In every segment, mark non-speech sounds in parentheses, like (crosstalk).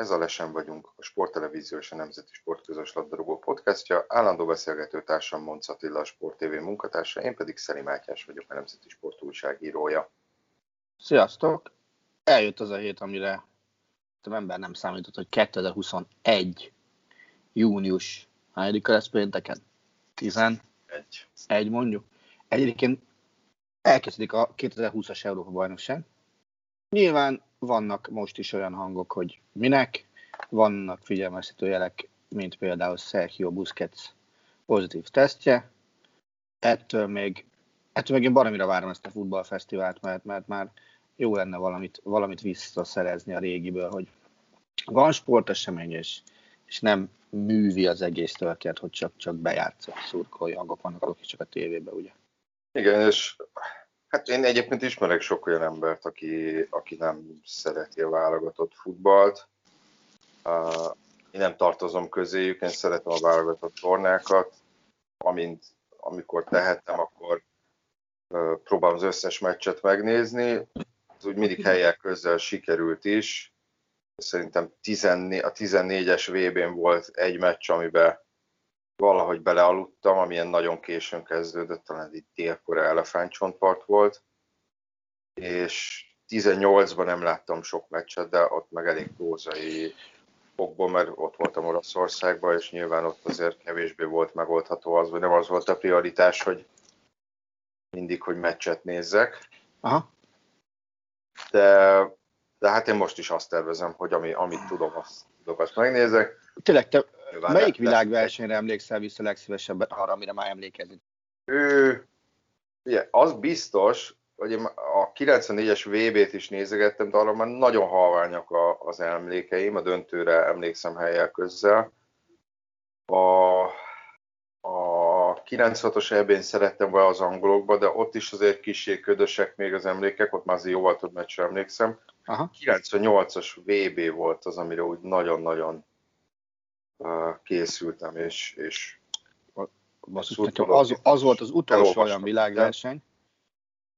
Ez a Lesen vagyunk, a Sporttelevízió és a Nemzeti Sport közös labdarúgó podcastja. Állandó beszélgető társam Monc Attila, a Sport TV munkatársa, én pedig Szeri Mátyás vagyok, a Nemzeti Sport újságírója. Sziasztok! Eljött az a hét, amire az ember nem számított, hogy 2021. június hányadika lesz pénteken? 11 Egy. mondjuk. Egyébként elkezdődik a 2020-as Európa bajnokság. Nyilván vannak most is olyan hangok, hogy minek, vannak figyelmeztető jelek, mint például Sergio Busquets pozitív tesztje. Ettől még, ettől még én baromira várom ezt a futballfesztivált, mert, mert már jó lenne valamit, valamit visszaszerezni a régiből, hogy van sportesemény, és, és nem művi az egész történet, hogy csak, csak bejátszok, szurkolói hangok vannak, azok csak a tévében, ugye? Igen, és hát én egyébként ismerek sok olyan embert, aki, aki nem szereti a válogatott futballt. Uh, én nem tartozom közéjük, én szeretem a válogatott tornákat, amint, amikor tehettem, akkor uh, próbálom az összes meccset megnézni. Ez úgy mindig helyek közel sikerült is. Szerintem 14, a 14-es VB-n volt egy meccs, amiben valahogy belealudtam, amilyen nagyon későn kezdődött, talán egy délkora elefántcsontpart volt, és 18-ban nem láttam sok meccset, de ott meg elég prózai okból, mert ott voltam Olaszországban, és nyilván ott azért kevésbé volt megoldható az, vagy nem az volt a prioritás, hogy mindig, hogy meccset nézzek. Aha. De, de hát én most is azt tervezem, hogy ami, amit tudom, azt tudok, azt megnézek. Tényleg, te melyik világversenyre emlékszel vissza legszívesebben arra, amire már emlékezni? Ő, ugye, az biztos, hogy én a 94-es VB-t is nézegettem, de arra már nagyon halványak a, az emlékeim, a döntőre emlékszem helyel közzel. A, a 96-os EB-n szerettem be az angolokba, de ott is azért kicsi ködösek még az emlékek, ott már azért jóval több meccsre emlékszem. Aha. 98-as VB volt az, amire úgy nagyon-nagyon készültem, és, és Basszus, az, az volt az utolsó olyan világverseny,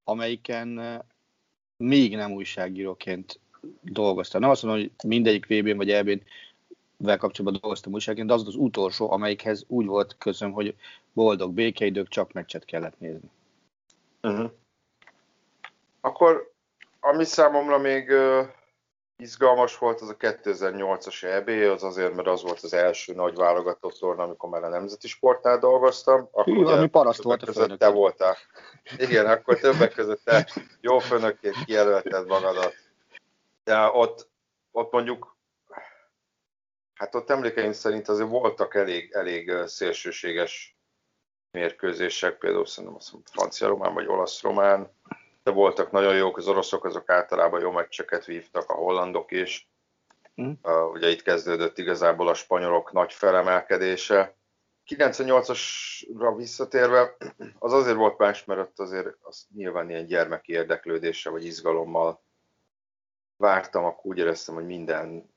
amelyiken még nem újságíróként dolgoztam. Nem azt mondom, hogy mindegyik VB-n vagy EB-n vel kapcsolatban dolgoztam újságként, de az az utolsó, amelyikhez úgy volt közöm, hogy boldog békeidők, csak meccset kellett nézni. Uh-huh. Akkor, ami számomra még izgalmas volt, az a 2008-as EB, az azért, mert az volt az első nagy válogatott torna, amikor már a Nemzeti Sportnál dolgoztam. Akkor Hű, valami paraszt volt a között főnök. Te voltál. Igen, akkor többek között te jó főnökként kijelölted magadat. De ott, ott mondjuk, hát ott emlékeim szerint azért voltak elég, elég szélsőséges mérkőzések, például szerintem azt mondom, francia-román vagy olasz-román, de voltak nagyon jók, az oroszok azok általában jó meccseket vívtak, a hollandok is. Mhm. Uh, ugye itt kezdődött igazából a spanyolok nagy felemelkedése. 98-asra visszatérve, az azért volt más, mert ott azért az nyilván ilyen gyermeki érdeklődésre vagy izgalommal vártam, akkor úgy éreztem, hogy minden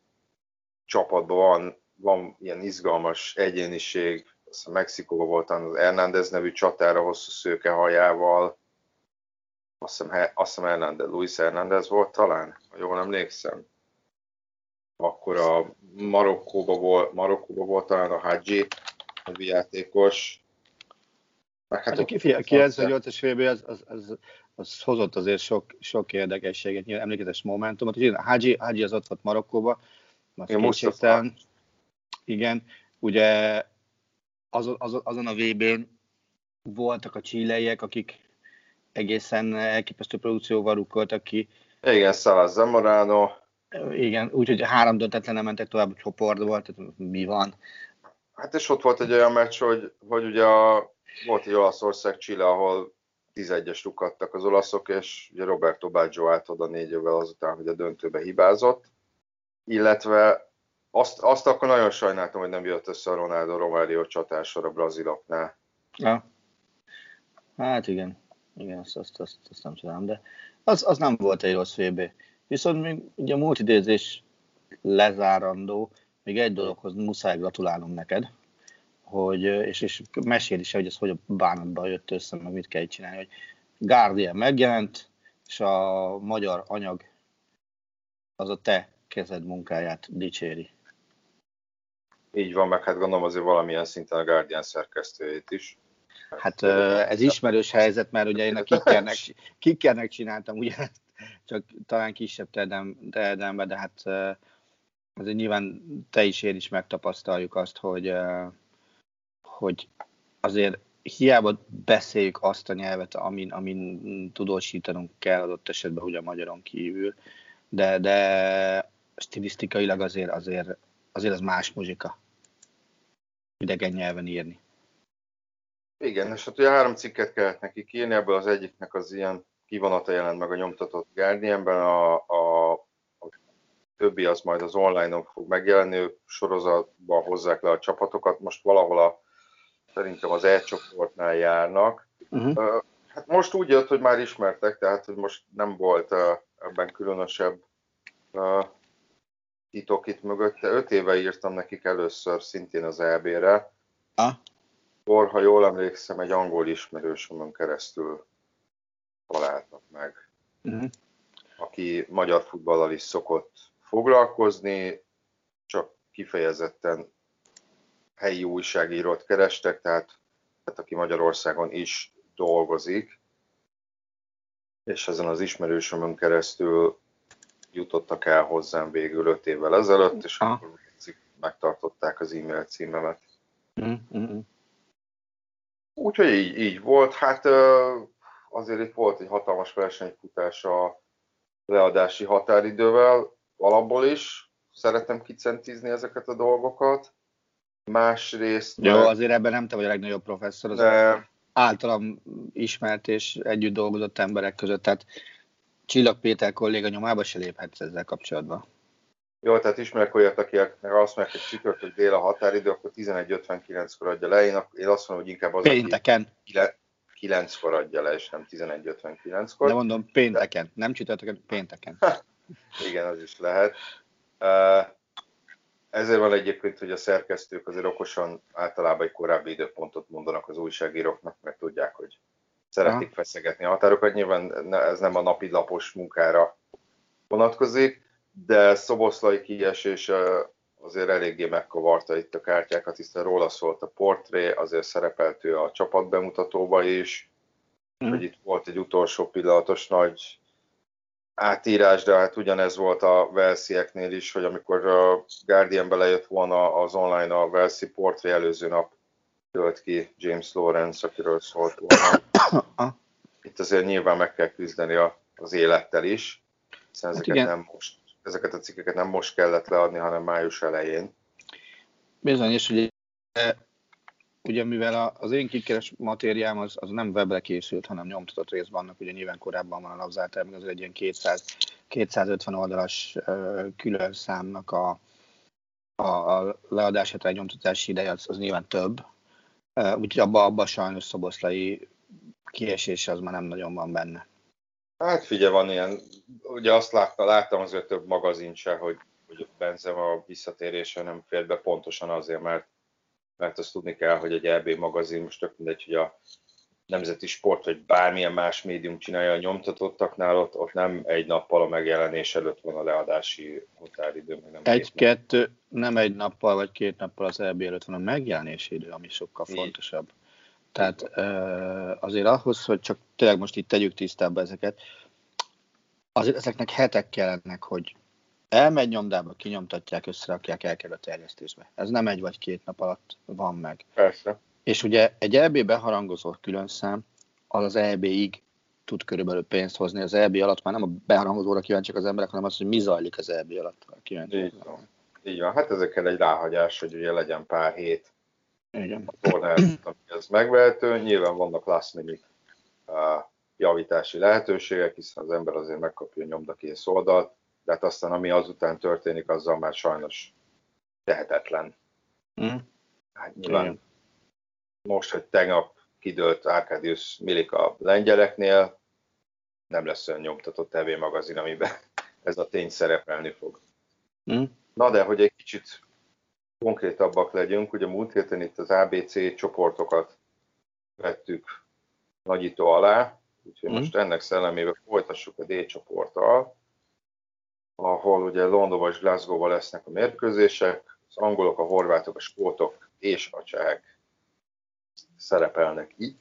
csapatban van, van ilyen izgalmas egyéniség, azt hiszem Mexikóban volt talán az Hernández nevű csatára hosszú szőke hajával, azt hiszem, azt hiszem Hernández, Luis Hernández volt talán, ha jól emlékszem. Akkor a Marokkóban volt, Marokkóban volt talán a Hadji, nevű játékos. Meg Hát a figyelj, a 98-as VB az, az, az, az hozott azért sok, sok érdekességet, nyilván emlékezés momentumot. Ugye Hágyi, Hágyi az ott volt Marokkóba, az kétségtelen. Igen, ugye azon, azon, azon a VB-n voltak a csilleiek, akik egészen elképesztő produkcióval rukkoltak ki. Igen, Szalaz Zamorano. Igen, úgyhogy három döntetlen mentek tovább a csoportból, tehát mi van. Hát és ott volt egy olyan meccs, hogy, hogy ugye a, volt egy Olaszország Chile, ahol 11-es rukadtak az olaszok, és ugye Roberto Baggio állt oda négy évvel azután, hogy a döntőbe hibázott. Illetve azt, azt akkor nagyon sajnáltam, hogy nem jött össze a Ronaldo Romário csatásor a braziloknál. Ja. Hát igen, igen, azt, azt, azt, azt nem tudom, de az, az nem volt egy rossz VB. Viszont még ugye a múlt idézés lezárandó, még egy dologhoz muszáj gratulálnom neked, hogy, és, és mesél is, hogy ez hogy a bánatban jött össze, meg mit kell csinálni, hogy Guardian megjelent, és a magyar anyag az a te kezed munkáját dicséri. Így van, meg hát gondolom azért valamilyen szinten a Guardian szerkesztőjét is. Hát ez ismerős helyzet, mert ugye én a kickernek, kickernek csináltam ugye, csak talán kisebb terjedelemben, de hát azért nyilván te is, én is megtapasztaljuk azt, hogy, hogy azért hiába beszéljük azt a nyelvet, amin, amin tudósítanunk kell adott esetben, ugye a magyaron kívül, de, de stilisztikailag azért, azért, azért az más muzsika idegen nyelven írni. Igen, és hát ugye három cikket kellett neki írni, ebből az egyiknek az ilyen kivonata jelent meg a nyomtatott Guardianben, a, a, a többi az majd az online-on fog megjelenni, ők sorozatban hozzák le a csapatokat, most valahol a, szerintem az E-csoportnál járnak. Uh-huh. Hát most úgy jött, hogy már ismertek, tehát hogy most nem volt ebben különösebb titok itt mögötte. Öt éve írtam nekik először szintén az EB-re. Ah. Akkor, ha jól emlékszem, egy angol ismerősömön keresztül találtak meg, uh-huh. aki magyar futballal is szokott foglalkozni, csak kifejezetten helyi újságírót kerestek, tehát, tehát aki Magyarországon is dolgozik, és ezen az ismerősömön keresztül jutottak el hozzám végül öt évvel ezelőtt, és ah. akkor megtartották az e-mail címemet. Mm-hmm. Úgyhogy így, így volt. Hát azért itt volt egy hatalmas versenyfutás a leadási határidővel, alapból is. Szeretem kicentizni ezeket a dolgokat. Másrészt... Jó, meg... azért ebben nem te vagy a legnagyobb professzor, az de... általam ismert és együtt dolgozott emberek között, tehát Csillag Péter kolléga nyomába se léphetsz ezzel kapcsolatban. Jó, tehát ismerek olyat, akinek azt mondják, hogy csütörtök dél a határidő, akkor 11.59-kor adja le. Én, én azt mondom, hogy inkább az, Pénteken. Aki 9-kor adja le, és nem 11.59-kor. De mondom, pénteken, nem csütörtökön, pénteken. (laughs) Igen, az is lehet. Ezért van egyébként, hogy a szerkesztők azért okosan általában egy korábbi időpontot mondanak az újságíróknak, mert tudják, hogy szeretik Aha. feszegetni a határokat. Nyilván ez nem a napi lapos munkára vonatkozik, de Szoboszlai kiesése azért eléggé megkavarta itt a kártyákat, hiszen róla szólt a portré, azért szerepelt ő a csapat bemutatóba is, mm. hogy itt volt egy utolsó pillanatos nagy átírás, de hát ugyanez volt a Velsieknél is, hogy amikor a Guardian belejött volna az online a Velsi portré előző nap tölt ki James Lawrence, akiről szólt volna. (coughs) Itt azért nyilván meg kell küzdeni a, az élettel is, hiszen hát ezeket, hát nem most, ezeket a cikkeket nem most kellett leadni, hanem május elején. Bizony, és ugye, ugye mivel az én kikeres matériám az, az nem webre készült, hanem nyomtatott részben annak, ugye nyilván korábban van a lapzártár, meg az egy ilyen 200, 250 oldalas külön számnak a, a, a leadását, a nyomtatási ideje az, az nyilván több, úgyhogy abban abba sajnos szoboszlai kiesése az már nem nagyon van benne. Hát figyelj, van ilyen, ugye azt látta, láttam azért több magazin se, hogy, hogy Benzema visszatérése nem fér be pontosan azért, mert, mert azt tudni kell, hogy egy EB magazin, most tök mindegy, hogy a nemzeti sport, vagy bármilyen más médium csinálja a nyomtatottaknál, ott, ott nem egy nappal a megjelenés előtt van a leadási határidő. Meg nem Egy-kettő, nem egy nappal vagy két nappal az EB előtt van a megjelenési idő, ami sokkal Így. fontosabb. Tehát azért ahhoz, hogy csak tényleg most itt tegyük tisztába ezeket, azért ezeknek hetek kellenek, hogy elmegy nyomdába, kinyomtatják, összerakják, elkerül a terjesztésbe. Ez nem egy vagy két nap alatt van meg. Persze. És ugye egy EB beharangozó külön szám, az az EB-ig tud körülbelül pénzt hozni. Az EB alatt már nem a beharangozóra kíváncsiak az emberek, hanem az, hogy mi zajlik az EB alatt. Kíváncsi. Így van. Így van. Hát ezekkel egy ráhagyás, hogy ugye legyen pár hét Igen. a tornát, ez megvehető. Nyilván vannak last minute javítási lehetőségek, hiszen az ember azért megkapja a nyomdakész oldalt, de hát aztán ami azután történik, azzal már sajnos tehetetlen. Mm. Hát nyilván Igen. most, hogy tegnap kidőlt Arkadius Milik a lengyeleknél, nem lesz olyan nyomtatott TV magazin, amiben (laughs) ez a tény szerepelni fog. Mm. Na de, hogy egy kicsit konkrétabbak legyünk, ugye múlt héten itt az ABC csoportokat vettük nagyító alá, úgyhogy Mhm. most ennek szellemében folytassuk a D csoporttal, ahol ugye Londonban és Glasgow-ban lesznek a mérkőzések, az angolok, a horvátok, a skótok és a csehek szerepelnek itt.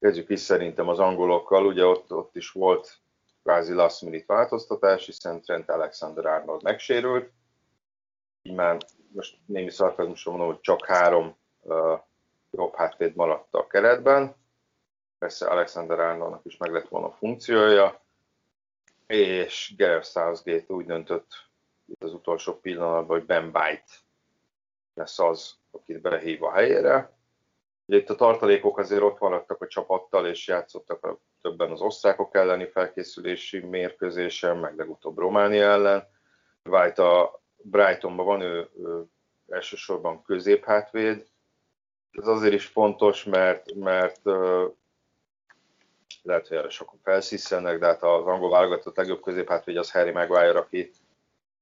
Kezdjük is szerintem az angolokkal, ugye ott, ott is volt kvázi last minute változtatás, hiszen Trent Alexander-Arnold megsérült, így már most némi szarkazmusra mondom, hogy csak három uh, jobb hátvéd maradt a keretben. Persze Alexander Arnoldnak is meg lett volna a funkciója, és Gareth Southgate úgy döntött itt az utolsó pillanatban, hogy Ben White lesz az, akit belehív a helyére. Ugye itt a tartalékok azért ott maradtak a csapattal, és játszottak a, többen az osztrákok elleni felkészülési mérkőzésen, meg legutóbb Románia ellen. White a Brightonban van, ő, ő elsősorban középhátvéd. Ez azért is fontos, mert, mert lehet, hogy erre sokan felszisszenek, de hát az angol válogatott legjobb középhátvéd az Harry Maguire, aki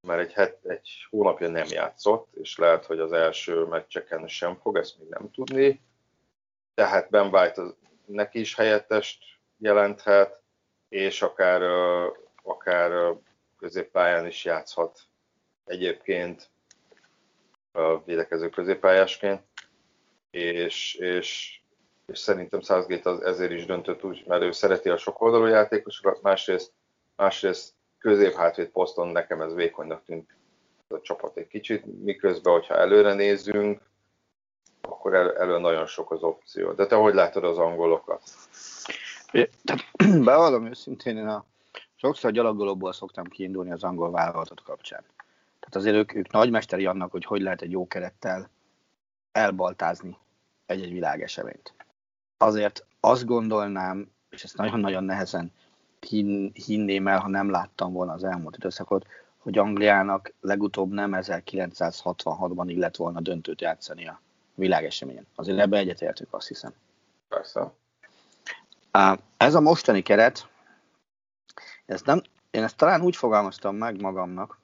már egy, het, egy hónapja nem játszott, és lehet, hogy az első meccseken sem fog, ezt még nem tudni. Tehát Ben White az, neki is helyettest jelenthet, és akár, akár középpályán is játszhat egyébként ö, védekező középpályásként, és, és, és szerintem Southgate az ezért is döntött úgy, mert ő szereti a sokoldalú játékosokat, másrészt, másrészt középhátvéd poszton nekem ez vékonynak tűnt a csapat egy kicsit, miközben, hogyha előre nézünk, akkor el, elő nagyon sok az opció. De te hogy látod az angolokat? (clears throat) Bevallom őszintén, én a sokszor gyalogolóból szoktam kiindulni az angol vállalatot kapcsán. Tehát azért ők, ők nagymesteri annak, hogy hogy lehet egy jó kerettel elbaltázni egy-egy világeseményt. Azért azt gondolnám, és ezt nagyon-nagyon nehezen hin, hinném el, ha nem láttam volna az elmúlt időszakot, hogy Angliának legutóbb nem 1966-ban illet volna döntőt játszani a világeseményen. Azért ebbe egyetértünk, azt hiszem. Persze. Ez a mostani keret, ez nem, én ezt talán úgy fogalmaztam meg magamnak,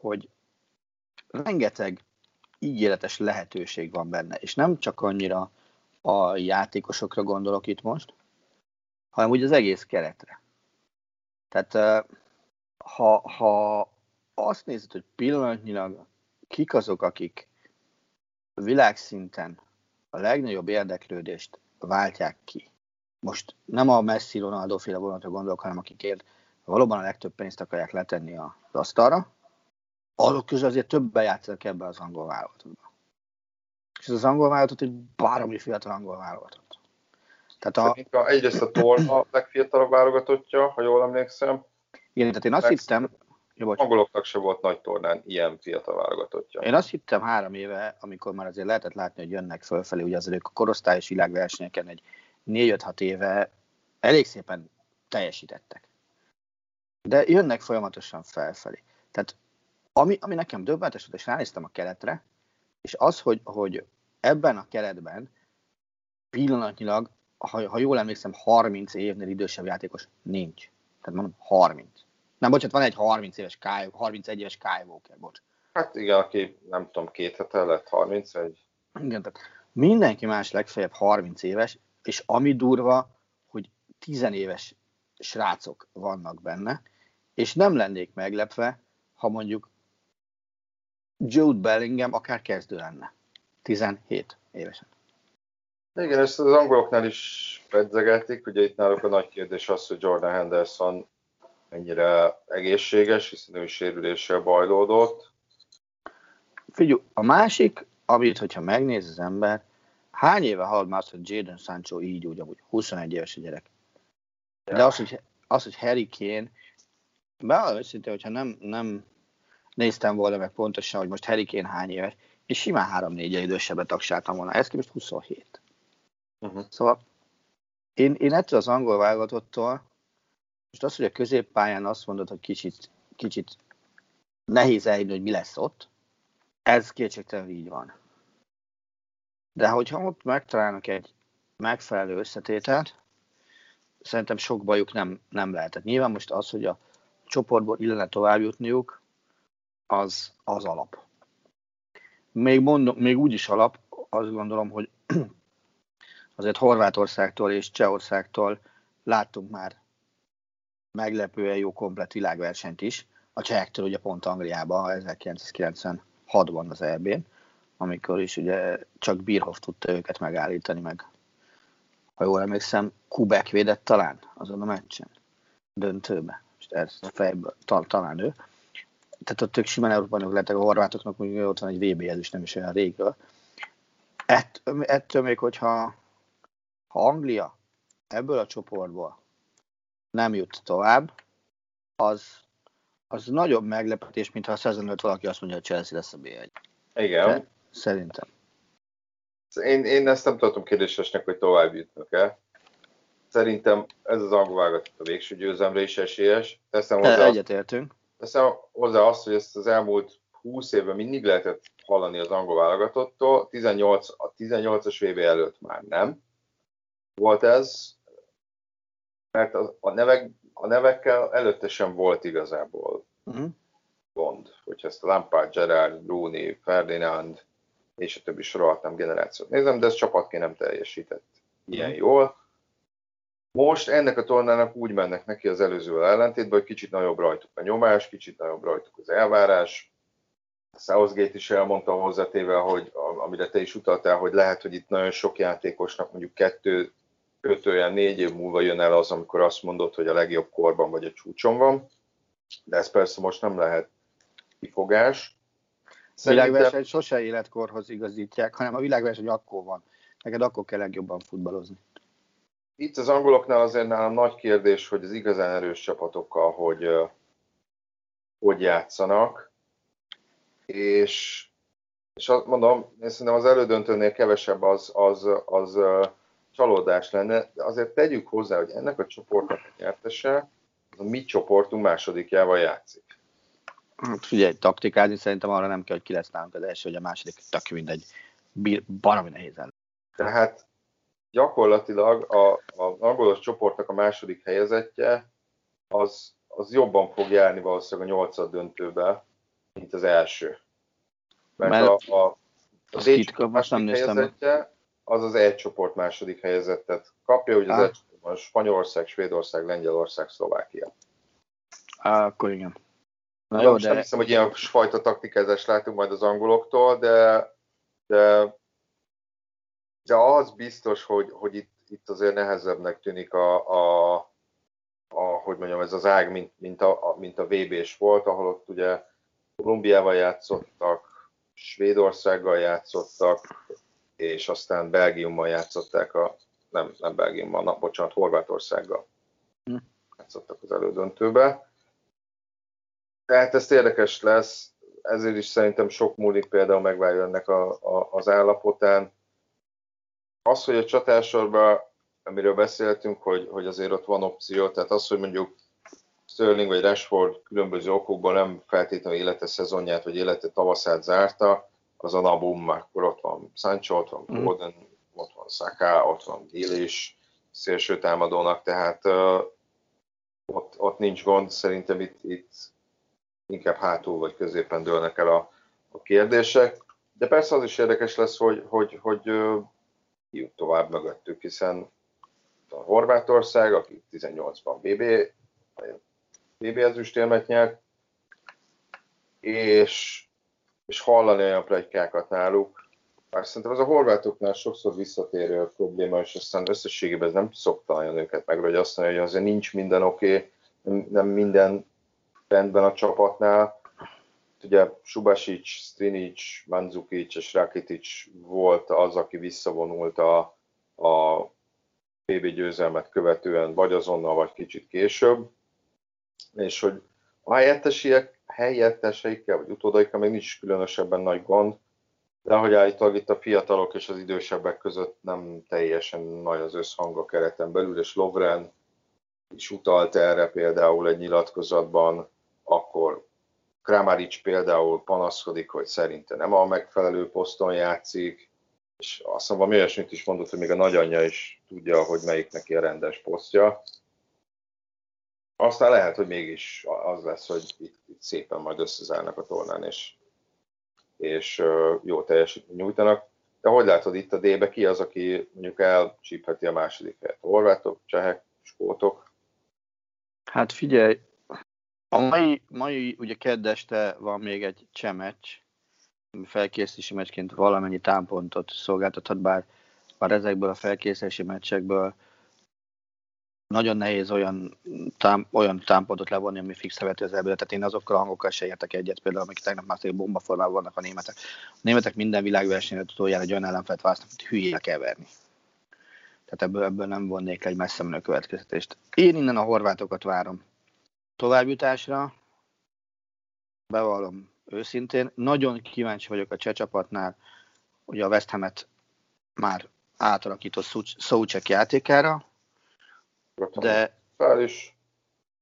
hogy rengeteg ígéretes lehetőség van benne, és nem csak annyira a játékosokra gondolok itt most, hanem úgy az egész keretre. Tehát ha, ha azt nézed, hogy pillanatnyilag kik azok, akik világszinten a legnagyobb érdeklődést váltják ki, most nem a Messi Ronaldo féle vonatra gondolok, hanem akikért valóban a legtöbb pénzt akarják letenni az asztalra, azok közül azért többen játszanak ebbe az angol válogatottba. És ez az angol válogatott egy baromi fiatal angol válogatott. Tehát a, Szerintem egyrészt a torna a legfiatalabb válogatottja, ha jól emlékszem. igen, tehát én azt Persze. hittem, bocs, Angoloknak se volt nagy tornán ilyen fiatal válogatottja. Én azt hittem három éve, amikor már azért lehetett látni, hogy jönnek fölfelé, ugye azért ők a korosztályos világversenyeken egy 4-5-6 éve elég szépen teljesítettek. De jönnek folyamatosan felfelé. Tehát ami, ami nekem döbbenetes volt, és ránéztem a keretre, és az, hogy, hogy ebben a keretben pillanatnyilag, ha, ha jól emlékszem, 30 évnél idősebb játékos nincs. Tehát mondom, 30. Nem, bocsánat, van egy 30 éves Kyle, 31 éves Kyle Walker, bocs. Hát igen, aki nem tudom, két hete lett 31. Igen, tehát mindenki más legfeljebb 30 éves, és ami durva, hogy 10 éves srácok vannak benne, és nem lennék meglepve, ha mondjuk Jude Bellingham akár kezdő lenne. 17 évesen. Igen, ezt az angoloknál is pedzegetik, ugye itt náluk a nagy kérdés az, hogy Jordan Henderson mennyire egészséges, hiszen ő sérüléssel bajlódott. Figyelj, a másik, amit, hogyha megnéz az ember, Hány éve hallod már hogy Jadon Sancho így úgy, amúgy 21 éves a gyerek. De az, hogy, az, hogy Harry Kane, be őszintén, hogyha nem, nem néztem volna meg pontosan, hogy most Kane hány éves, és simán 3-4 idősebbet tagsáltam volna. Ez képest 27. Uh-huh. Szóval én, én ettől az angol válogatottól, most az, hogy a középpályán azt mondod, hogy kicsit, kicsit nehéz elhinni, hogy mi lesz ott, ez kétségtelenül így van. De hogyha ott megtalálnak egy megfelelő összetételt, szerintem sok bajuk nem, nem lehetett. Nyilván most az, hogy a csoportból illene tovább jutniuk, az, az alap. Még, mondom, még úgy is alap, azt gondolom, hogy (clears throat) azért Horvátországtól és Csehországtól láttunk már meglepően jó komplet világversenyt is. A csehektől ugye pont Angliában 1996-ban az EB-n, amikor is ugye csak Birhoff tudta őket megállítani, meg ha jól emlékszem, Kubek védett talán azon a meccsen, döntőbe. Most ez fejből, tal, talán ő. Tehát ott ők simán Európának lettek, a horvátoknak mondjuk ott van egy VB, ez is nem is olyan régről. Ett, ettől még, hogyha ha Anglia ebből a csoportból nem jut tovább, az, az nagyobb meglepetés, mint ha a szezon valaki azt mondja, hogy Chelsea lesz a B1. Igen. De, szerintem. Én, én ezt nem tartom kérdésesnek, hogy tovább jutnak el. Szerintem ez az angol válogatott a végső győzelemre is esélyes. Teszem hozzá, Egyetértünk. Teszem hozzá azt, hogy ezt az elmúlt 20 évben mindig lehetett hallani az angol válogatottól, 18, a 18-as VB előtt már nem volt ez, mert a, a, nevek, a nevekkel előtte sem volt igazából uh-huh. gond. Hogyha ezt a Lampard, Gerard, Bruni, Ferdinand és a többi sorolhatnám generációt nézem, de ez csapatként nem teljesített ilyen uh-huh. jól. Most ennek a tornának úgy mennek neki az előzővel ellentétben, hogy kicsit nagyobb rajtuk a nyomás, kicsit nagyobb rajtuk az elvárás. Southgate is elmondta hozzátéve, hogy amire te is utaltál, hogy lehet, hogy itt nagyon sok játékosnak mondjuk kettő öt olyan négy év múlva jön el az, amikor azt mondod, hogy a legjobb korban vagy a csúcson van, de ez persze most nem lehet kifogás. A világverseny sose életkorhoz igazítják, hanem a világverseny akkor van. Neked akkor kell legjobban futballozni. Itt az angoloknál azért nálam nagy kérdés, hogy az igazán erős csapatokkal hogy, hogy játszanak, és, és azt mondom, én szerintem az elődöntőnél kevesebb az, az, az, csalódás lenne, de azért tegyük hozzá, hogy ennek a csoportnak a nyertese a mi csoportunk másodikjával játszik. Hát figyelj, taktikázni szerintem arra nem kell, hogy ki lesz nálunk az első, hogy a második, tök mindegy, baromi nehéz lenne. Tehát gyakorlatilag a, a angolos csoportnak a második helyezettje az, az jobban fog járni valószínűleg a nyolcad döntőbe, mint az első. Mert, Mert a, a, a D második helyezettje, az az egy csoport második helyezettet kapja, hogy az egy a Spanyolország, Svédország, Lengyelország, Szlovákia. Á, akkor igen. Na jó, de... nem hiszem, hogy ilyen fajta taktikázást látunk majd az angoloktól, de, de, de az biztos, hogy, hogy itt, itt azért nehezebbnek tűnik a, a, a, hogy mondjam, ez az ág, mint, mint a, mint a VB-s volt, ahol ott ugye Kolumbiával játszottak, Svédországgal játszottak, és aztán Belgiummal játszották a, nem, nem Belgiummal, na, bocsánat, Horvátországgal hm. játszottak az elődöntőbe. Tehát ez érdekes lesz, ezért is szerintem sok múlik például megválja ennek a, a, az állapotán. Az, hogy a csatásorban, amiről beszéltünk, hogy, hogy azért ott van opció, tehát az, hogy mondjuk Sterling vagy Rashford különböző okokból nem feltétlenül élete szezonját vagy élete tavaszát zárta, az a Nabum, akkor ott van Sancho, ott van mhm. Gordon, mm. ott van Saka, ott van Gill is szélső támadónak, tehát uh, ott, ott nincs gond, szerintem itt, itt inkább hátul vagy középen dőlnek el a, a kérdések, de persze az is érdekes lesz, hogy, hogy, hogy uh, jut tovább mögöttük, hiszen a Horvátország, aki 18-ban BB, BB ezüstérmet nyert, és és hallani olyan plegykákat náluk. Bár szerintem ez a horvátoknál sokszor visszatérő probléma, és aztán összességében ez nem szokta őket meg, hogy azt mondja, hogy azért nincs minden oké, okay, nem minden rendben a csapatnál. Ugye Subasic, Strinic, Mandzukic és Rakitic volt az, aki visszavonult a, a PB győzelmet követően, vagy azonnal, vagy kicsit később, és hogy a helyettesiek, helyetteseikkel, vagy utódaikkel még nincs különösebben nagy gond, de hogy állítólag itt a fiatalok és az idősebbek között nem teljesen nagy az összhang a kereten belül, és Lovren is utalt erre például egy nyilatkozatban, akkor Kramaric például panaszkodik, hogy szerinte nem a megfelelő poszton játszik, és azt mondom, olyasmit is mondott, hogy még a nagyanyja is tudja, hogy melyik neki a rendes posztja. Aztán lehet, hogy mégis az lesz, hogy itt, itt szépen majd összezárnak a tornán, és, és jó teljesítményt nyújtanak. De hogy látod itt a D-be, ki az, aki mondjuk elcsípheti a második helyet? Horvátok, csehek, skótok? Hát figyelj, a mai, mai ugye kedd este van még egy csemecs, felkészülési meccsként valamennyi támpontot szolgáltathat, bár, bár ezekből a felkészülési meccsekből nagyon nehéz olyan, tám, olyan támpontot levonni, ami fix az ebből. Tehát én azokkal a hangokkal se értek egyet, például amik tegnap már bombaformában vannak a németek. A németek minden világversenyen utoljára egy olyan ellenfelt választanak, hogy hülyének keverni. Tehát ebből, ebből nem vonnék egy messze menő következtetést. Én innen a horvátokat várom továbbjutásra. Bevallom őszintén. Nagyon kíváncsi vagyok a cseh csapatnál, ugye a West Ham-et már átalakított Szócsek játékára, de,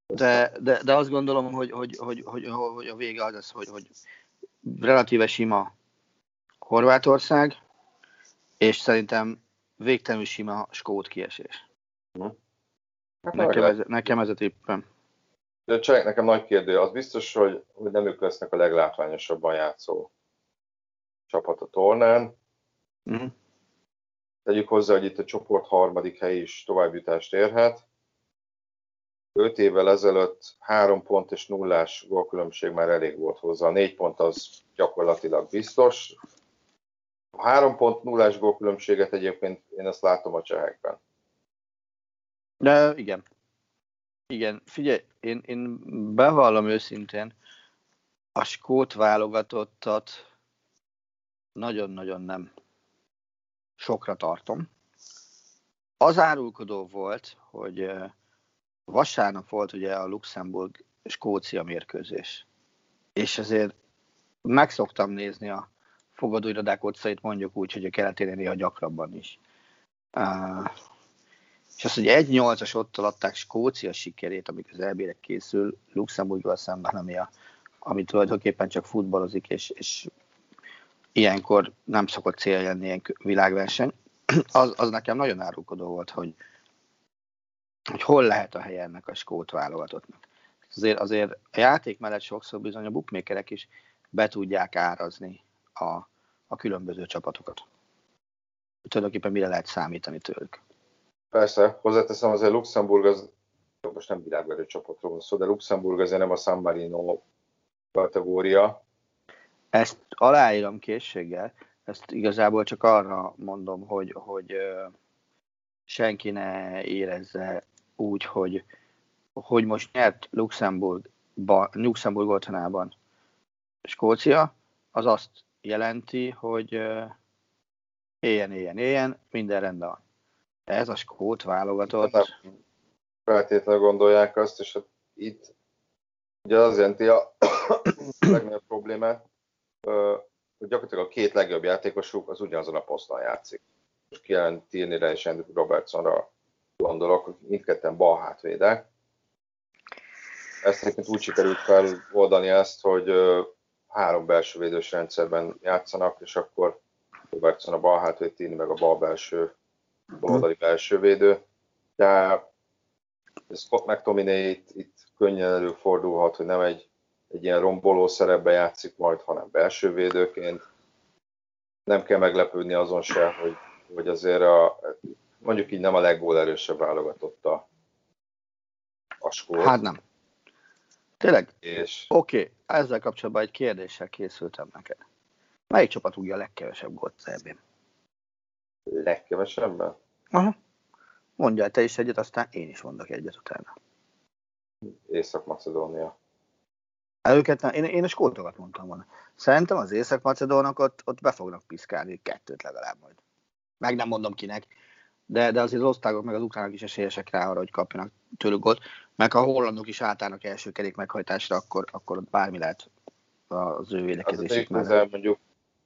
de, de, de azt gondolom, hogy, hogy, hogy, hogy, hogy a vége az lesz, hogy, hogy relatíve sima Horvátország, és szerintem végtelenül sima skót kiesés. Hát nekem, ez, nekem ez a tippem. De a csehek nekem nagy kérdő, az biztos, hogy, hogy nem ők lesznek a leglátványosabban játszó csapat a tornán. Uh-huh. Tegyük hozzá, hogy itt a csoport harmadik hely is továbbjutást érhet. Öt évvel ezelőtt három pont és nullás gólkülönbség már elég volt hozzá. A négy pont az gyakorlatilag biztos. A három pont nullás gólkülönbséget egyébként én ezt látom a csehekben. De igen, igen, figyelj, én, én bevallom őszintén, a skót válogatottat nagyon-nagyon nem sokra tartom. Az árulkodó volt, hogy vasárnap volt ugye a Luxemburg-Skócia mérkőzés. És azért meg szoktam nézni a fogadóirodák utcait, mondjuk úgy, hogy a keletén néha gyakrabban is. És az, hogy egy nyolcas ott adták Skócia sikerét, amikor az elbére készül, Luxemburggal szemben, ami, a, ami tulajdonképpen csak futballozik, és, és ilyenkor nem szokott cél lenni ilyen világverseny, az, az nekem nagyon árulkodó volt, hogy, hogy hol lehet a helye ennek a skót válogatottnak. Azért, azért a játék mellett sokszor bizony a bookmakerek is be tudják árazni a, a különböző csapatokat. Tulajdonképpen mire lehet számítani tőlük. Persze, hozzáteszem, azért Luxemburg az, most nem világverő csapatról van szó, de Luxemburg azért nem a San Marino kategória. Ezt aláírom készséggel, ezt igazából csak arra mondom, hogy, hogy senki ne érezze úgy, hogy, hogy most nyert Luxemburg, Luxemburg otthonában Skócia, az azt jelenti, hogy éljen, éljen, éljen, minden rendben van. Ez a skót válogatott. Nem feltétlenül gondolják azt, és hát itt ugye az jelenti a (coughs) legnagyobb problémát, hogy gyakorlatilag a két legjobb játékosuk az ugyanazon a poszton játszik. Most Kielen Tierney-re és Andrew Robertsonra gondolok, mindketten bal hátvédek. Ezt egyébként úgy sikerült feloldani ezt, hogy három belső védős rendszerben játszanak, és akkor Robertson a bal hátvéd, Tierney meg a bal belső baloldali belső védő, de Scott McTominay itt, itt könnyen előfordulhat, hogy nem egy, egy ilyen romboló szerepbe játszik majd, hanem belső védőként. Nem kell meglepődni azon se, hogy, hogy azért a, mondjuk így nem a erősebb válogatott a, skót. Hát nem. Tényleg? És... Oké, okay. ezzel kapcsolatban egy kérdéssel készültem neked. Melyik csapat tudja a legkevesebb gólt az Legkevesebben? Aha. Mondjál te is egyet, aztán én is mondok egyet utána. Észak-Macedónia. Őket nem, én, én a skótokat mondtam volna. Szerintem az észak-macedónok ott, ott be fognak piszkálni kettőt legalább majd. Meg nem mondom kinek, de, de azért az osztályok meg az ukránok is esélyesek rá arra, hogy kapjanak tőlük gólt. Meg ha a hollandok is átállnak első kerék meghajtásra, akkor, akkor bármi lehet az ő védekezésük mellett. mondjuk,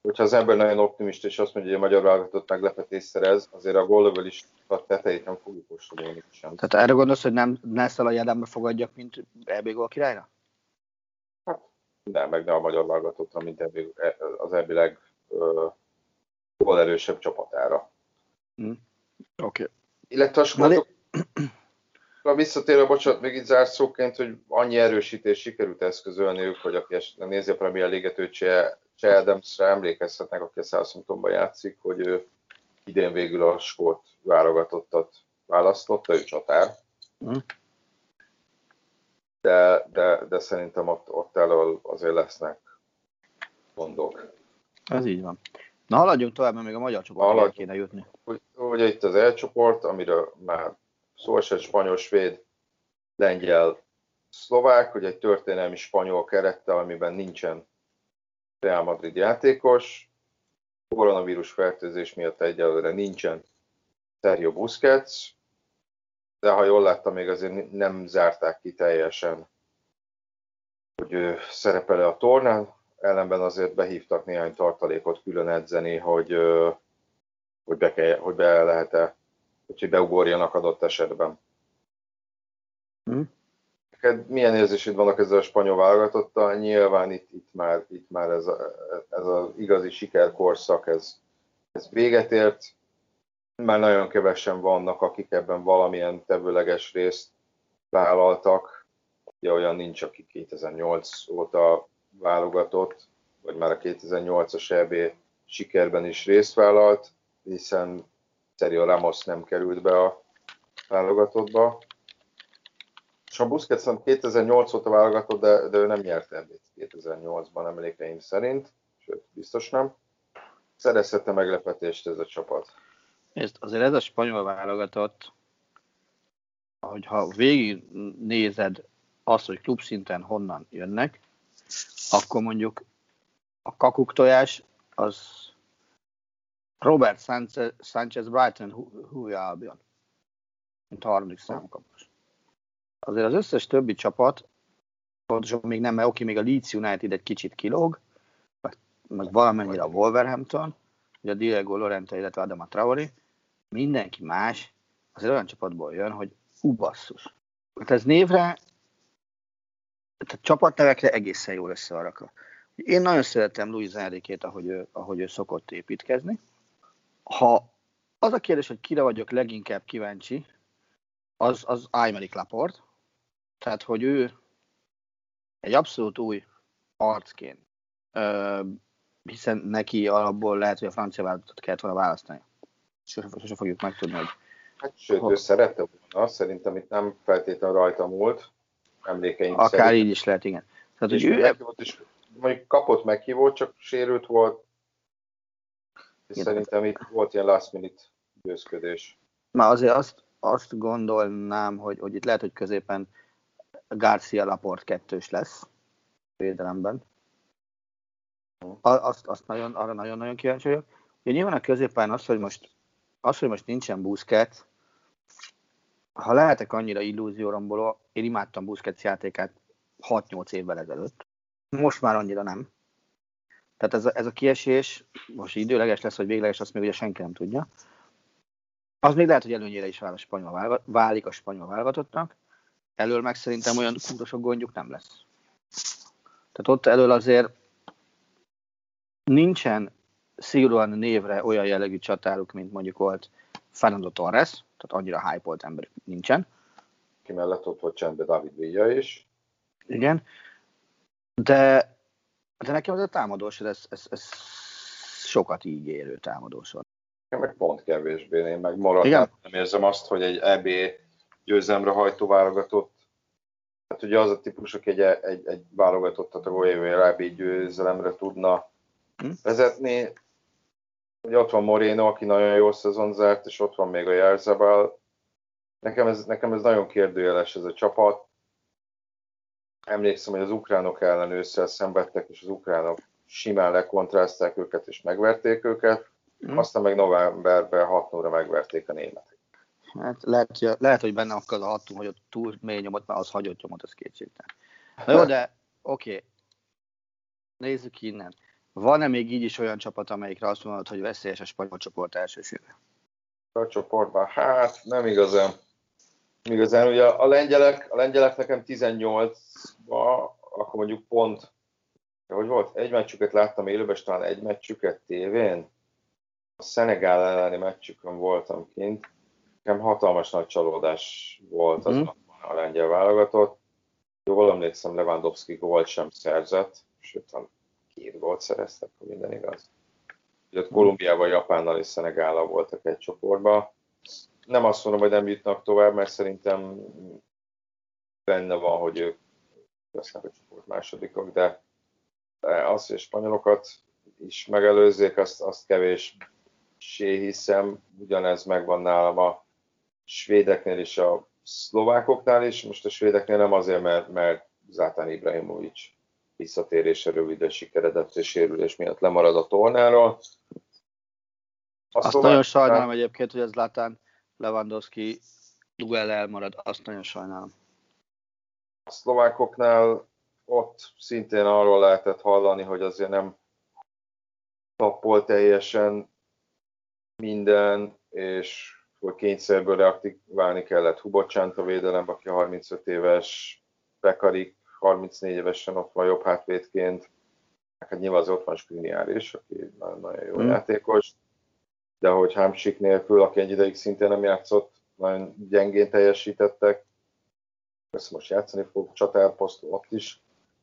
hogyha az ember nagyon optimista, és azt mondja, hogy a magyar válogatott meglepetés szerez, azért a gólövel is a tetejét nem fogjuk kóstolni sem. Tehát erre gondolsz, hogy nem Nessel a Jedámba fogadjak, mint EB gól királyra? Hát, nem, meg ne a magyar válogatottra, mint EB, az EB leg erősebb csapatára. Mm. Oké. Okay. Illetve a sportok... Na, visszatérve, bocsánat, még itt zárszóként, hogy annyi erősítés sikerült eszközölniük, hogy aki esetleg nézi a Premier League-et, Che Adamsre emlékezhetnek, aki a Southamptonban játszik, hogy ő idén végül a skót válogatottat választotta, ő csatár. Mm. De, de, de szerintem ott, ott elől azért lesznek gondok. Ez így van. Na haladjunk tovább, mert még a magyar csoportra kéne jutni. Ugye itt az elcsoport, amiről már szó esett spanyol, svéd, lengyel, szlovák, hogy egy történelmi spanyol kerettel, amiben nincsen Real Madrid játékos, koronavírus fertőzés miatt egyelőre nincsen Sergio Busquets, de ha jól láttam, még azért nem zárták ki teljesen, hogy ő szerepele a tornán, ellenben azért behívtak néhány tartalékot külön edzeni, hogy, hogy, be, kell, hogy be lehet-e, hogy beugorjanak adott esetben. Hmm. Milyen érzésed vannak ezzel a spanyol válogatottal? Nyilván itt, itt már, itt már ez, a, ez az igazi sikerkorszak, ez, ez véget ért. Már nagyon kevesen vannak, akik ebben valamilyen tevőleges részt vállaltak. Ugye olyan nincs, aki 2008 óta válogatott, vagy már a 2008-as EB sikerben is részt vállalt, hiszen Sergio Ramos nem került be a válogatottba. A Busquets 2008 óta válogatott, de, de ő nem nyert ebét 2008-ban emlékeim szerint, sőt, biztos nem. Szerezhette meglepetést ez a csapat. Ezt, azért ez a spanyol válogatott, hogyha végig nézed azt, hogy klubszinten honnan jönnek, akkor mondjuk a kakuk tojás az Robert Sanchez, Sanchez Brighton Húja Albion, mint harmadik számú kapus. Azért az összes többi csapat, pontosan még nem, mert oké, még a Leeds United egy kicsit kilóg, meg, meg valamennyire a Wolverhampton, ugye a Diego Lorente, illetve Adama Traori, mindenki más azért olyan csapatból jön, hogy ubasszus. Hát ez névre tehát csapatnevekre egészen jól össze van. Én nagyon szeretem Luis Enrique-t, ahogy ő, ahogy ő szokott építkezni. Ha az a kérdés, hogy kire vagyok leginkább kíváncsi, az, az Aymeric Laport. Tehát, hogy ő egy abszolút új arcként, ö, hiszen neki alapból lehet, hogy a francia vállalatot kellett volna választani. Sose, sose fogjuk megtudni, hogy... Hát sőt, ő szerette volna, szerintem itt nem feltétlenül rajta múlt, emlékeim Akár szerint. így is lehet, igen. Tehát, hogy ő... Meghívott, és mondjuk kapott meghívót, csak sérült volt, és igen. szerintem itt volt ilyen last minute győzködés. Már azért azt, azt gondolnám, hogy, hogy itt lehet, hogy középen Garcia Laport kettős lesz védelemben. Azt, azt nagyon, arra nagyon-nagyon kíváncsi vagyok. Ugye nyilván a középen az, hogy most, az, hogy most nincsen Busquets, ha lehetek annyira illúzióromból, én imádtam Busquets játékát 6-8 évvel ezelőtt. Most már annyira nem. Tehát ez a, ez a kiesés, most időleges lesz, vagy végleges, azt még ugye senki nem tudja. Az még lehet, hogy előnyére is vál a spanyol válik a spanyol válogatottnak. Elől meg szerintem olyan kurva gondjuk nem lesz. Tehát ott elől azért nincsen szigorúan névre olyan jellegű csatáruk, mint mondjuk volt Fernando Torres, tehát annyira hype ember nincsen. Ki mellett ott volt csendben David Villa is. Igen, de, de nekem az a támadós, ez, ez, ez sokat ígérő támadós van. Meg pont kevésbé, én meg maradtam, nem érzem azt, hogy egy EB győzelemre hajtó válogatott, hát ugye az a típus, aki egy, egy, egy válogatottat a EB győzelemre tudna hm? vezetni, Ugye ott van Moreno, aki nagyon jó szezon zárt, és ott van még a Jarzabal. Nekem ez, nekem ez nagyon kérdőjeles ez a csapat. emlékszem, hogy az ukránok ellen ősszel szenvedtek, és az ukránok simán lekontrázták őket, és megverték őket, mm. aztán meg novemberben 6 óra megverték a németek. Hát lehet, hogy, lehet, hogy benne akad a hatunk, hogy ott túl mély nyomot, mert az hagyott nyomot, az kétségtelen. Na jó, de oké, okay. nézzük innen. Van-e még így is olyan csapat, amelyikre azt mondod, hogy veszélyes a spanyol csoport elsősége? A csoportban? Hát nem igazán. Igazán, ugye a lengyelek, a lengyelek nekem 18-ba, akkor mondjuk pont, hogy volt, egy meccsüket láttam élőben, és talán egy meccsüket tévén. A Szenegál elleni meccsükön voltam kint. Nekem hatalmas nagy csalódás volt az mm. a lengyel válogatott. Jól emlékszem, Lewandowski gólt sem szerzett, sőt, két gólt szereztek, ha minden igaz. Ugye Kolumbiával, Japánnal és Szenegállal voltak egy csoportban. Nem azt mondom, hogy nem jutnak tovább, mert szerintem benne van, hogy ők lesznek a csoport másodikok, de az, hogy a spanyolokat is megelőzzék, azt, azt kevés hiszem, ugyanez megvan nálam a svédeknél és a szlovákoknál is. Most a svédeknél nem azért, mert, mert Zátán Ibrahimovic visszatérése rövid sikeredett és sérülés miatt lemarad a tornáról. Azt, azt nagyon sajnálom egyébként, hogy ez Látán Lewandowski duell elmarad, azt nagyon sajnálom. A szlovákoknál ott szintén arról lehetett hallani, hogy azért nem tappol teljesen minden, és hogy kényszerből reaktiválni kellett Hubocsant a védelem, aki 35 éves, Pekarik 34 évesen ott van jobb hátvédként, hát nyilván az ott van Skriniár is, aki nagyon, jó mm. játékos, de hogy Hámsik nélkül, aki egy ideig szintén nem játszott, nagyon gyengén teljesítettek, ezt most játszani fog, csatárposzt ott is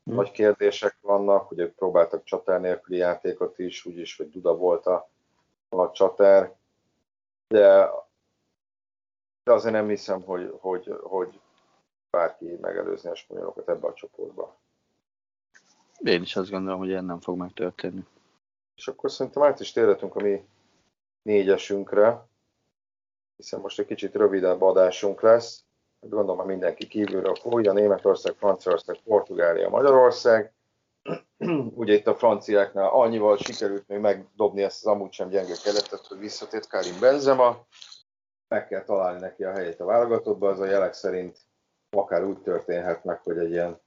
mm. nagy kérdések vannak, ugye próbáltak csatár nélküli játékot is, úgyis, hogy Duda volt a, a csatár, de, de azért nem hiszem, hogy, hogy, hogy bárki megelőzni a spanyolokat ebbe a csoportba. Én is azt gondolom, hogy ilyen nem fog megtörténni. És akkor szerintem át is térhetünk a mi négyesünkre, hiszen most egy kicsit rövidebb adásunk lesz. Gondolom, hogy mindenki kívülről fogja, Németország, Franciaország, Portugália, Magyarország. (clears throat) Ugye itt a franciáknál annyival sikerült még megdobni ezt az amúgy sem gyenge keretet, hogy visszatért Karim Benzema. Meg kell találni neki a helyét a válogatottba, az a jelek szerint akár úgy történhet meg, hogy egy ilyen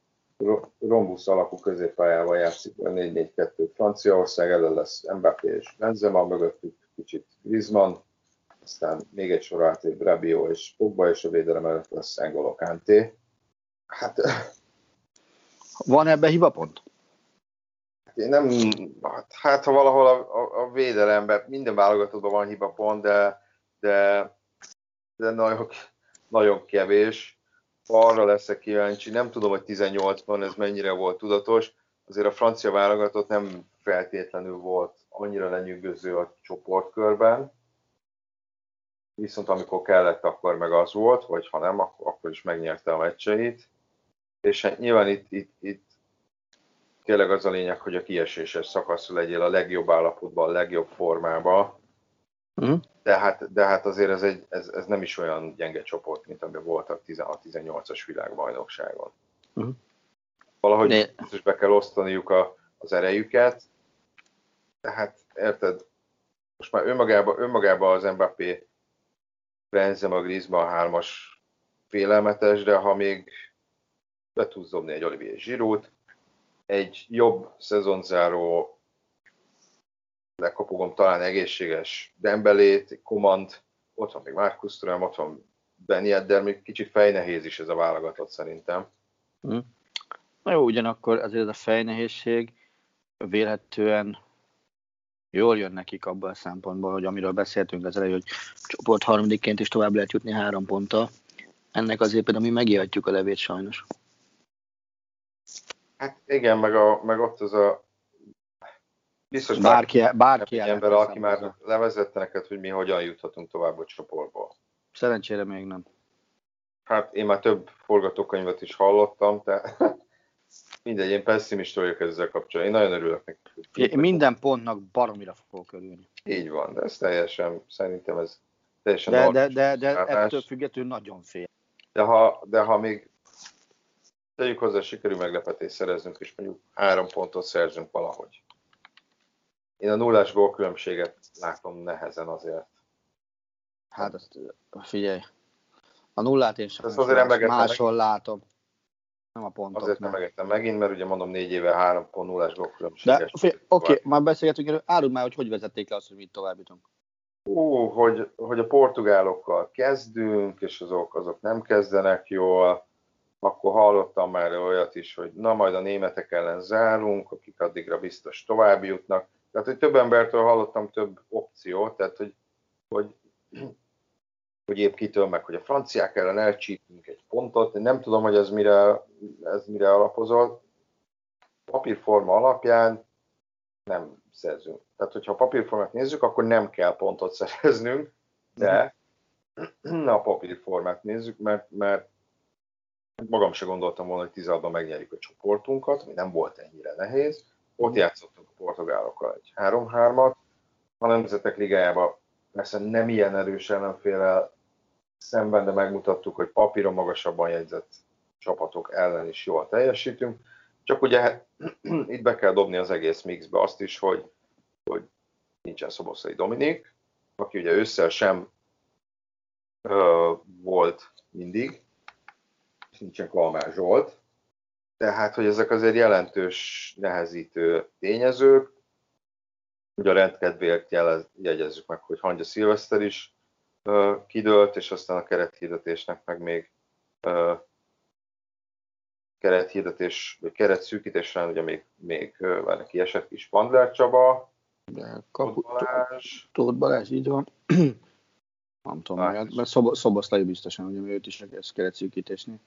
rombusz alakú középpályával játszik a 4-4-2 Franciaország, elő lesz Mbappé és Benzema, mögöttük kicsit Griezmann, aztán még egy sor átép Rabiot és Pogba, és a védelem előtt lesz Engolo Kanté. Hát... (laughs) Van ebbe hibapont? Én nem, hát, hát ha valahol a, a, a védelemben, minden válogatottban van hibapont, de, de, de nagyon, nagyon kevés. Arra leszek kíváncsi, nem tudom, hogy 18-ban ez mennyire volt tudatos, azért a francia válogatott nem feltétlenül volt annyira lenyűgöző a csoportkörben, viszont amikor kellett, akkor meg az volt, vagy ha nem, akkor, akkor is megnyerte a meccseit. És hát nyilván itt, itt, itt tényleg az a lényeg, hogy a kieséses szakasz legyél a legjobb állapotban, a legjobb formában, Mm. De, hát, de hát azért ez, egy, ez, ez nem is olyan gyenge csoport, mint amiben voltak 16-18-as világbajnokságon. Mm. Valahogy de... is be kell osztaniuk a, az erejüket, tehát érted, most már önmagában, önmagában az Mbappé Benzema, Griezmann hármas félelmetes, de ha még be tudsz dobni egy Olivier Giroud, egy jobb szezonzáró lekapogom talán egészséges Dembelét, Komand, ott van még Marcus Thuram, ott van Ben Yedder, még kicsit fejnehéz is ez a válogatott szerintem. Hm. Na jó, ugyanakkor azért ez a fejnehézség vélhetően jól jön nekik abban a szempontból, hogy amiről beszéltünk az elején, hogy csoport harmadikként is tovább lehet jutni három ponttal. Ennek azért például mi megihatjuk a levét sajnos. Hát igen, meg, a, meg ott az a Biztos bárki, bárki ember, aki már levezette neked, hogy mi hogyan juthatunk tovább a csoportból. Szerencsére még nem. Hát én már több forgatókönyvet is hallottam, de (laughs) mindegy, én pessimista vagyok ezzel kapcsolatban. Én nagyon örülök neki. Én minden pontnak baromira fogok örülni. Így van, de ez teljesen, szerintem ez teljesen De, de, de, de ettől függetlenül nagyon fél. De ha, de ha még tegyük hozzá, sikerül meglepetést szereznünk, és mondjuk három pontot szerzünk valahogy. Én a nullás gólkülönbséget látom nehezen azért. Hát azt figyelj. A nullát én sem azért más, máshol látom. Nem a pontok. Azért nem megettem megint, mert ugye mondom négy éve három pont nullás figyelj, oké, okay, már beszélgetünk erről. Áruld már, hogy hogy vezették le azt, hogy mit tovább jutunk. Ú, hogy, hogy a portugálokkal kezdünk, és azok, azok nem kezdenek jól, akkor hallottam már olyat is, hogy na majd a németek ellen zárunk, akik addigra biztos tovább jutnak. Tehát, hogy több embertől hallottam több opciót, tehát, hogy, hogy, (clears throat) hogy épp kitől meg, hogy a franciák ellen elcsípünk egy pontot, nem tudom, hogy ez mire, ez mire alapozott. Papírforma alapján nem szerzünk. Tehát, hogyha a papírformát nézzük, akkor nem kell pontot szereznünk, de (clears throat) a papírformát nézzük, mert, mert magam se gondoltam volna, hogy 16-ban megnyerjük a csoportunkat, ami nem volt ennyire nehéz. Ott játszottunk a portugálokkal egy 3-3-at. A Nemzetek Ligájában persze nem ilyen erős ellenfélel szemben, de megmutattuk, hogy papíron magasabban jegyzett csapatok ellen is jól teljesítünk. Csak ugye (clears throat) itt be kell dobni az egész mixbe azt is, hogy, hogy nincsen Szoboszai Dominik, aki ugye ősszel sem ö, volt mindig, és nincsen Kalmár Zsolt, tehát, hogy ezek azért jelentős nehezítő tényezők, ugye a rendkedvéért jegyezzük meg, hogy Hangya Szilveszter is ö, kidőlt, és aztán a kerethirdetésnek meg még ö, kerethirdetés, vagy keretszűkítésre, ugye még, még van neki esett is Pandler Csaba, De kapu, Balázs, Tóth Balázs, így van. (clears throat) Nem tudom, Hát, hát, mert Szobo, Szoboszlai biztosan, ugye őt is egész keretszűkítésnél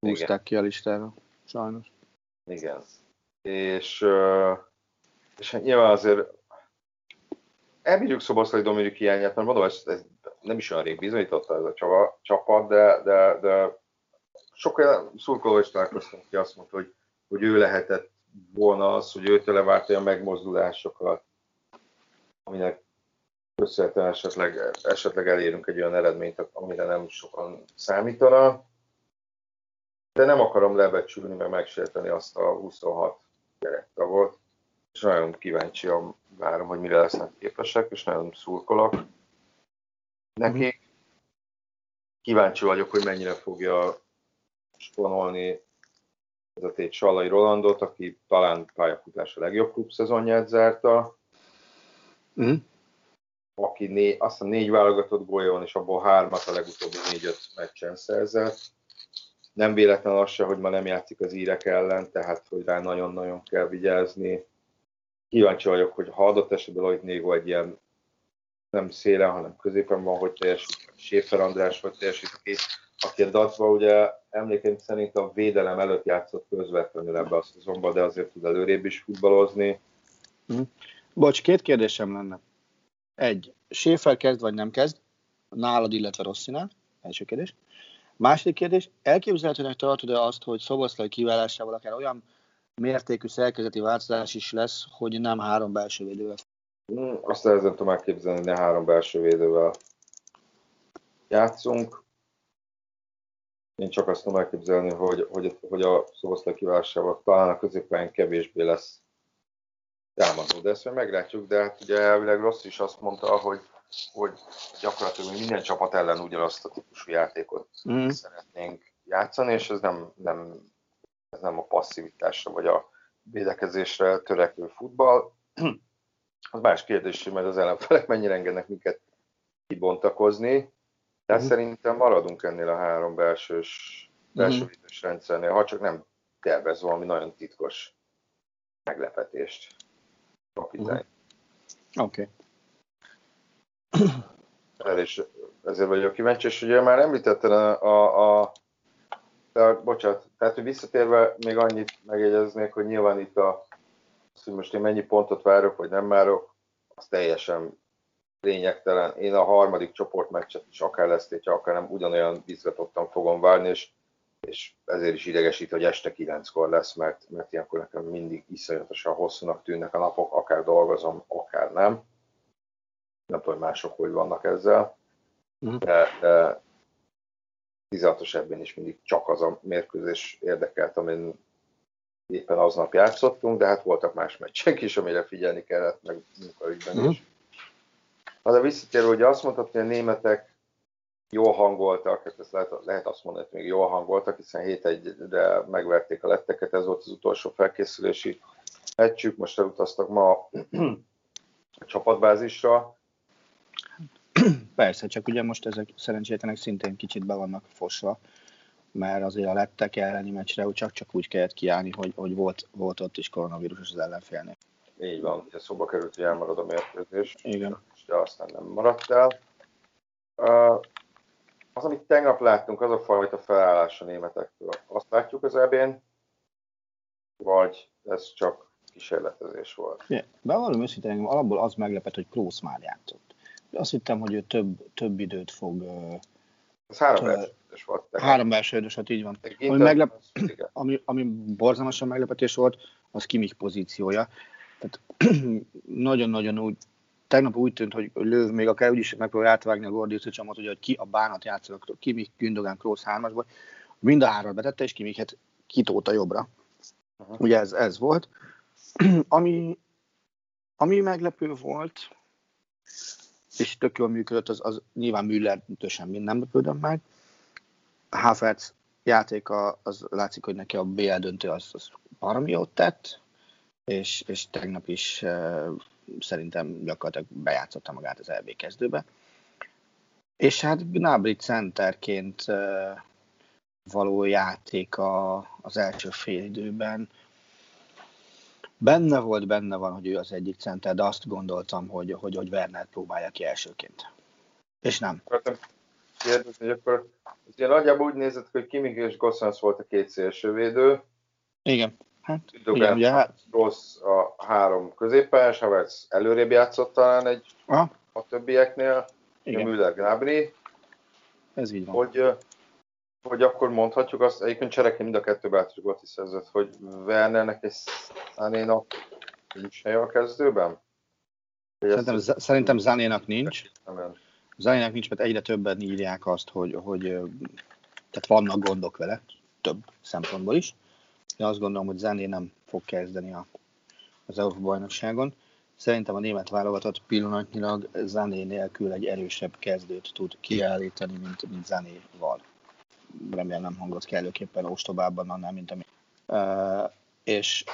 húzták ki a listára, sajnos. Igen. És, és hát nyilván azért elbírjuk Szoboszlai Dominik hiányát, mert mondom, ez, ez nem is olyan rég bizonyította ez a csava, csapat, de, de, de sok olyan szurkoló is találkoztam, aki azt mondta, hogy, hogy ő lehetett volna az, hogy őtől levárt olyan megmozdulásokat, aminek köszönhetően esetleg, esetleg elérünk egy olyan eredményt, amire nem sokan számítanak. De nem akarom lebecsülni, mert megsérteni azt a 26 gyerektagot, és nagyon kíváncsian várom, hogy mire lesznek képesek, és nagyon szurkolok neki. Kíváncsi vagyok, hogy mennyire fogja sponolni ez a tét Sallai Rolandot, aki talán pályafutása legjobb klubszezonját zárta, Mm. aki né, azt hiszem négy válogatott gólja van, és abból hármat a legutóbbi négy-öt meccsen szerzett. Nem véletlen az se, hogy ma nem játszik az írek ellen, tehát hogy rá nagyon-nagyon kell vigyázni. Kíváncsi vagyok, hogy ha adott esetben hogy Négó egy ilyen nem szélen, hanem középen van, hogy teljesít, Séfer András, hogy teljesít, aki, aki a dacba ugye emlékeim szerint a védelem előtt játszott közvetlenül ebbe a szezonba, de azért tud előrébb is futballozni. Bocs, két kérdésem lenne. Egy, Schäfer kezd vagy nem kezd? Nálad, illetve Rosszinál? Első kérdés. Második kérdés, elképzelhetőnek tartod-e azt, hogy Szoboszlai kiválásával akár olyan mértékű szerkezeti változás is lesz, hogy nem három belső védővel? Hmm, Azt nehezen tudom elképzelni, hogy ne három belső védővel játszunk. Én csak azt tudom elképzelni, hogy, hogy, hogy a Szoboszlai kiválásával talán a középpályán kevésbé lesz támadó, de ezt majd meglátjuk, de hát ugye elvileg Rossz is azt mondta, hogy, hogy gyakorlatilag mi minden csapat ellen ugyanazt a típusú játékot Mm. szeretnénk játszani, és ez nem, nem, ez nem a passzivitásra vagy a védekezésre törekvő futball. Az más kérdés, hogy az ellenfelek mennyire engednek minket kibontakozni, de Mhm. szerintem maradunk ennél a három belsős, belső Mhm. védős rendszernél, ha csak nem tervez valami nagyon titkos meglepetést. Kapitány. Oké. El is ezért vagyok kíváncsi, és ugye már említetted a, a, a de, bocsánat, tehát hogy visszatérve még annyit megjegyeznék, hogy nyilván itt a, az, hogy most én mennyi pontot várok, vagy nem várok, az teljesen lényegtelen. Én a harmadik csoportmeccset is akár lesz, akár nem ugyanolyan izgatottan fogom várni, és, és ezért is idegesít, hogy este kilenckor lesz, mert, mert ilyenkor nekem mindig iszonyatosan hosszúnak tűnnek a napok, akár dolgozom, akár nem. Nem tudom, hogy mások hogy vannak ezzel Mhm. de, de 16-os ebben is mindig csak az a mérkőzés érdekelt, amin éppen aznap játszottunk, de hát voltak más meccsek is, amire figyelni kellett, meg munkaügyben mm. is. Na de visszatérő, hogy azt mondtad, hogy a németek jól hangoltak, hát ezt lehet, lehet azt mondani, hogy még jól hangoltak, hiszen 7-1-re megverték a letteket, ez volt az utolsó felkészülési meccsük, most elutaztak ma a (clears throat) csapatbázisra. (clears throat) Persze, csak ugye most ezek szerencsétlenek szintén kicsit be vannak fosva, mert azért a lettek elleni meccsre csak-csak úgy kellett kiállni, hogy, hogy volt, volt ott is koronavírus az ellenfélnél. Így van, ugye szóba került, hogy elmarad a mérkőzés. Igen. De aztán nem maradt el. Az, amit tegnap láttunk, az a fajta felállás a németektől. Azt látjuk az ebén, vagy ez csak kísérletezés volt? Yeah. Bevallom őszintén, engem alapból az meglepett, hogy Klósz már játszott. Azt hittem, hogy ő több, több időt fog... Ez három elsődös volt. Három elsődös, hát így van. Ami, meglep, (clears throat) ami, ami borzalmasan meglepetés volt, az Kimik pozíciója. Tehát (clears throat) nagyon-nagyon úgy, tegnap úgy tűnt, hogy Löv még akár úgy is megpróbál átvágni a Gordiusz csomót, hogy ki a bánat játszanak, Kimik, Gündogán, Kroos hármasból. Mind a három betette, és Kimiket kitóta jobbra. Uh-huh. Ugye ez, ez volt. (clears throat) ami, ami meglepő volt, és tök jól működött, az, az nyilván Müller semmi nem lepődöm meg. Havertz játéka, az látszik, hogy neki a BL döntő az, az baromi jót tett, és, és tegnap is uh, szerintem gyakorlatilag bejátszotta magát az LB kezdőbe. És hát Gnabry centerként uh, való játéka az első fél időben Benne volt, benne van, hogy ő az egyik center, de azt gondoltam, hogy, hogy, hogy Werner próbálja ki elsőként. És nem. Kérdezni, hogy akkor ugye nagyjából úgy nézett, hogy Kimik és Gossens volt a két szélsővédő. Igen. Hát, igen, ugye, hát... Rossz a három középpályás, Havertz előrébb játszott talán egy Aha. a többieknél, igen. Müller Gnabry. Ez így van. Hogy hogy akkor mondhatjuk azt, egyébként csereként mind a kettő bátor szerzett, hogy Wernernek és Zanénak nincs helye a kezdőben? Szerintem, ezt, szerintem Zanénak nincs. Zanénak nincs, mert egyre többen írják azt, hogy, hogy tehát vannak gondok vele, több szempontból is. De azt gondolom, hogy Zané nem fog kezdeni a, az Európa bajnokságon. Szerintem a német válogatott pillanatnyilag Zané nélkül egy erősebb kezdőt tud kiállítani, mint, mint Zanéval remélem nem hangot kellőképpen ostobában annál, mint ami. Uh, és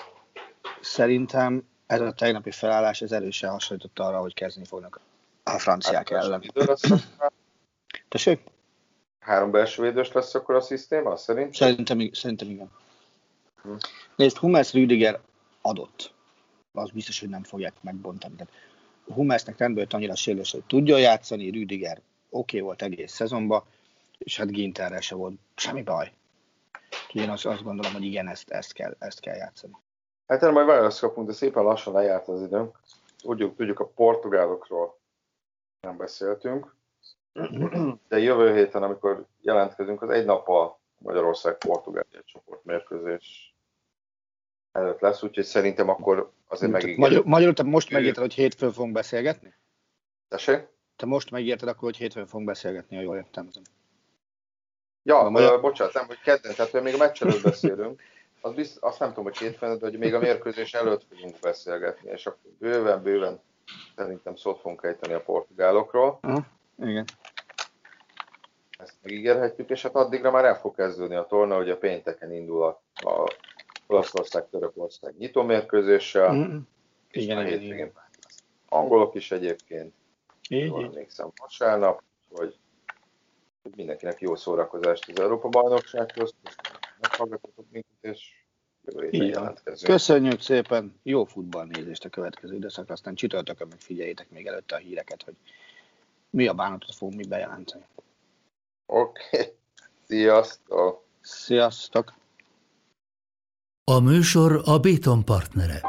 szerintem ez a tegnapi felállás ez erősen hasonlított arra, hogy kezdeni fognak a franciák hát, ellen. (laughs) Tessék? Három belső védős lesz akkor a szisztéma, szerint? Szerintem, szerintem igen. Hm. Nézd, Hummels Rüdiger adott. Az biztos, hogy nem fogják megbontani. Tehát Hummelsnek rendben annyira sérülés, hogy tudja játszani, Rüdiger oké okay volt egész szezonban, és hát Ginterrel se volt semmi baj. Én azt, azt gondolom, hogy igen, ezt, ezt, kell, ezt kell játszani. Hát erre majd választ kapunk, de szépen lassan lejárt az időnk. Tudjuk, tudjuk a portugálokról nem beszéltünk, de jövő héten, amikor jelentkezünk, az egy nappal Magyarország-Portugália csoportmérkőzés előtt lesz, úgyhogy szerintem akkor azért megígérjük. Magyar, magyarul te most megérted, hogy hétfőn fogunk beszélgetni? Tessék? Te most megérted akkor, hogy hétfőn fogunk beszélgetni, ha jól értem. Ja, a, bocsánat, nem, hogy kedden, tehát hogy még a meccs előtt beszélünk, az bizt, azt nem tudom, hogy hétfőn, de hogy még a mérkőzés előtt fogunk beszélgetni, és akkor bőven-bőven szerintem szót fogunk ejteni a portugálokról. Uh, igen. Ezt megígérhetjük, és hát addigra már el fog kezdődni a torna, hogy a pénteken indul a, a Olaszország-Törökország nyitó mérkőzéssel, uh, és igen, a hétvégén angolok is egyébként. Így, így. Emlékszem vasárnap, hogy mindenkinek jó szórakozást az Európa bajnoksághoz. Meghallgatotok minket, és. Köszönjük szépen, jó futballnézést a következő időszak, aztán csütörtökön meg figyeljétek még előtte a híreket, hogy mi a bánatot fogunk mi bejelenteni. Oké, okay. sziasztok! Sziasztok! A műsor a Béton partnere.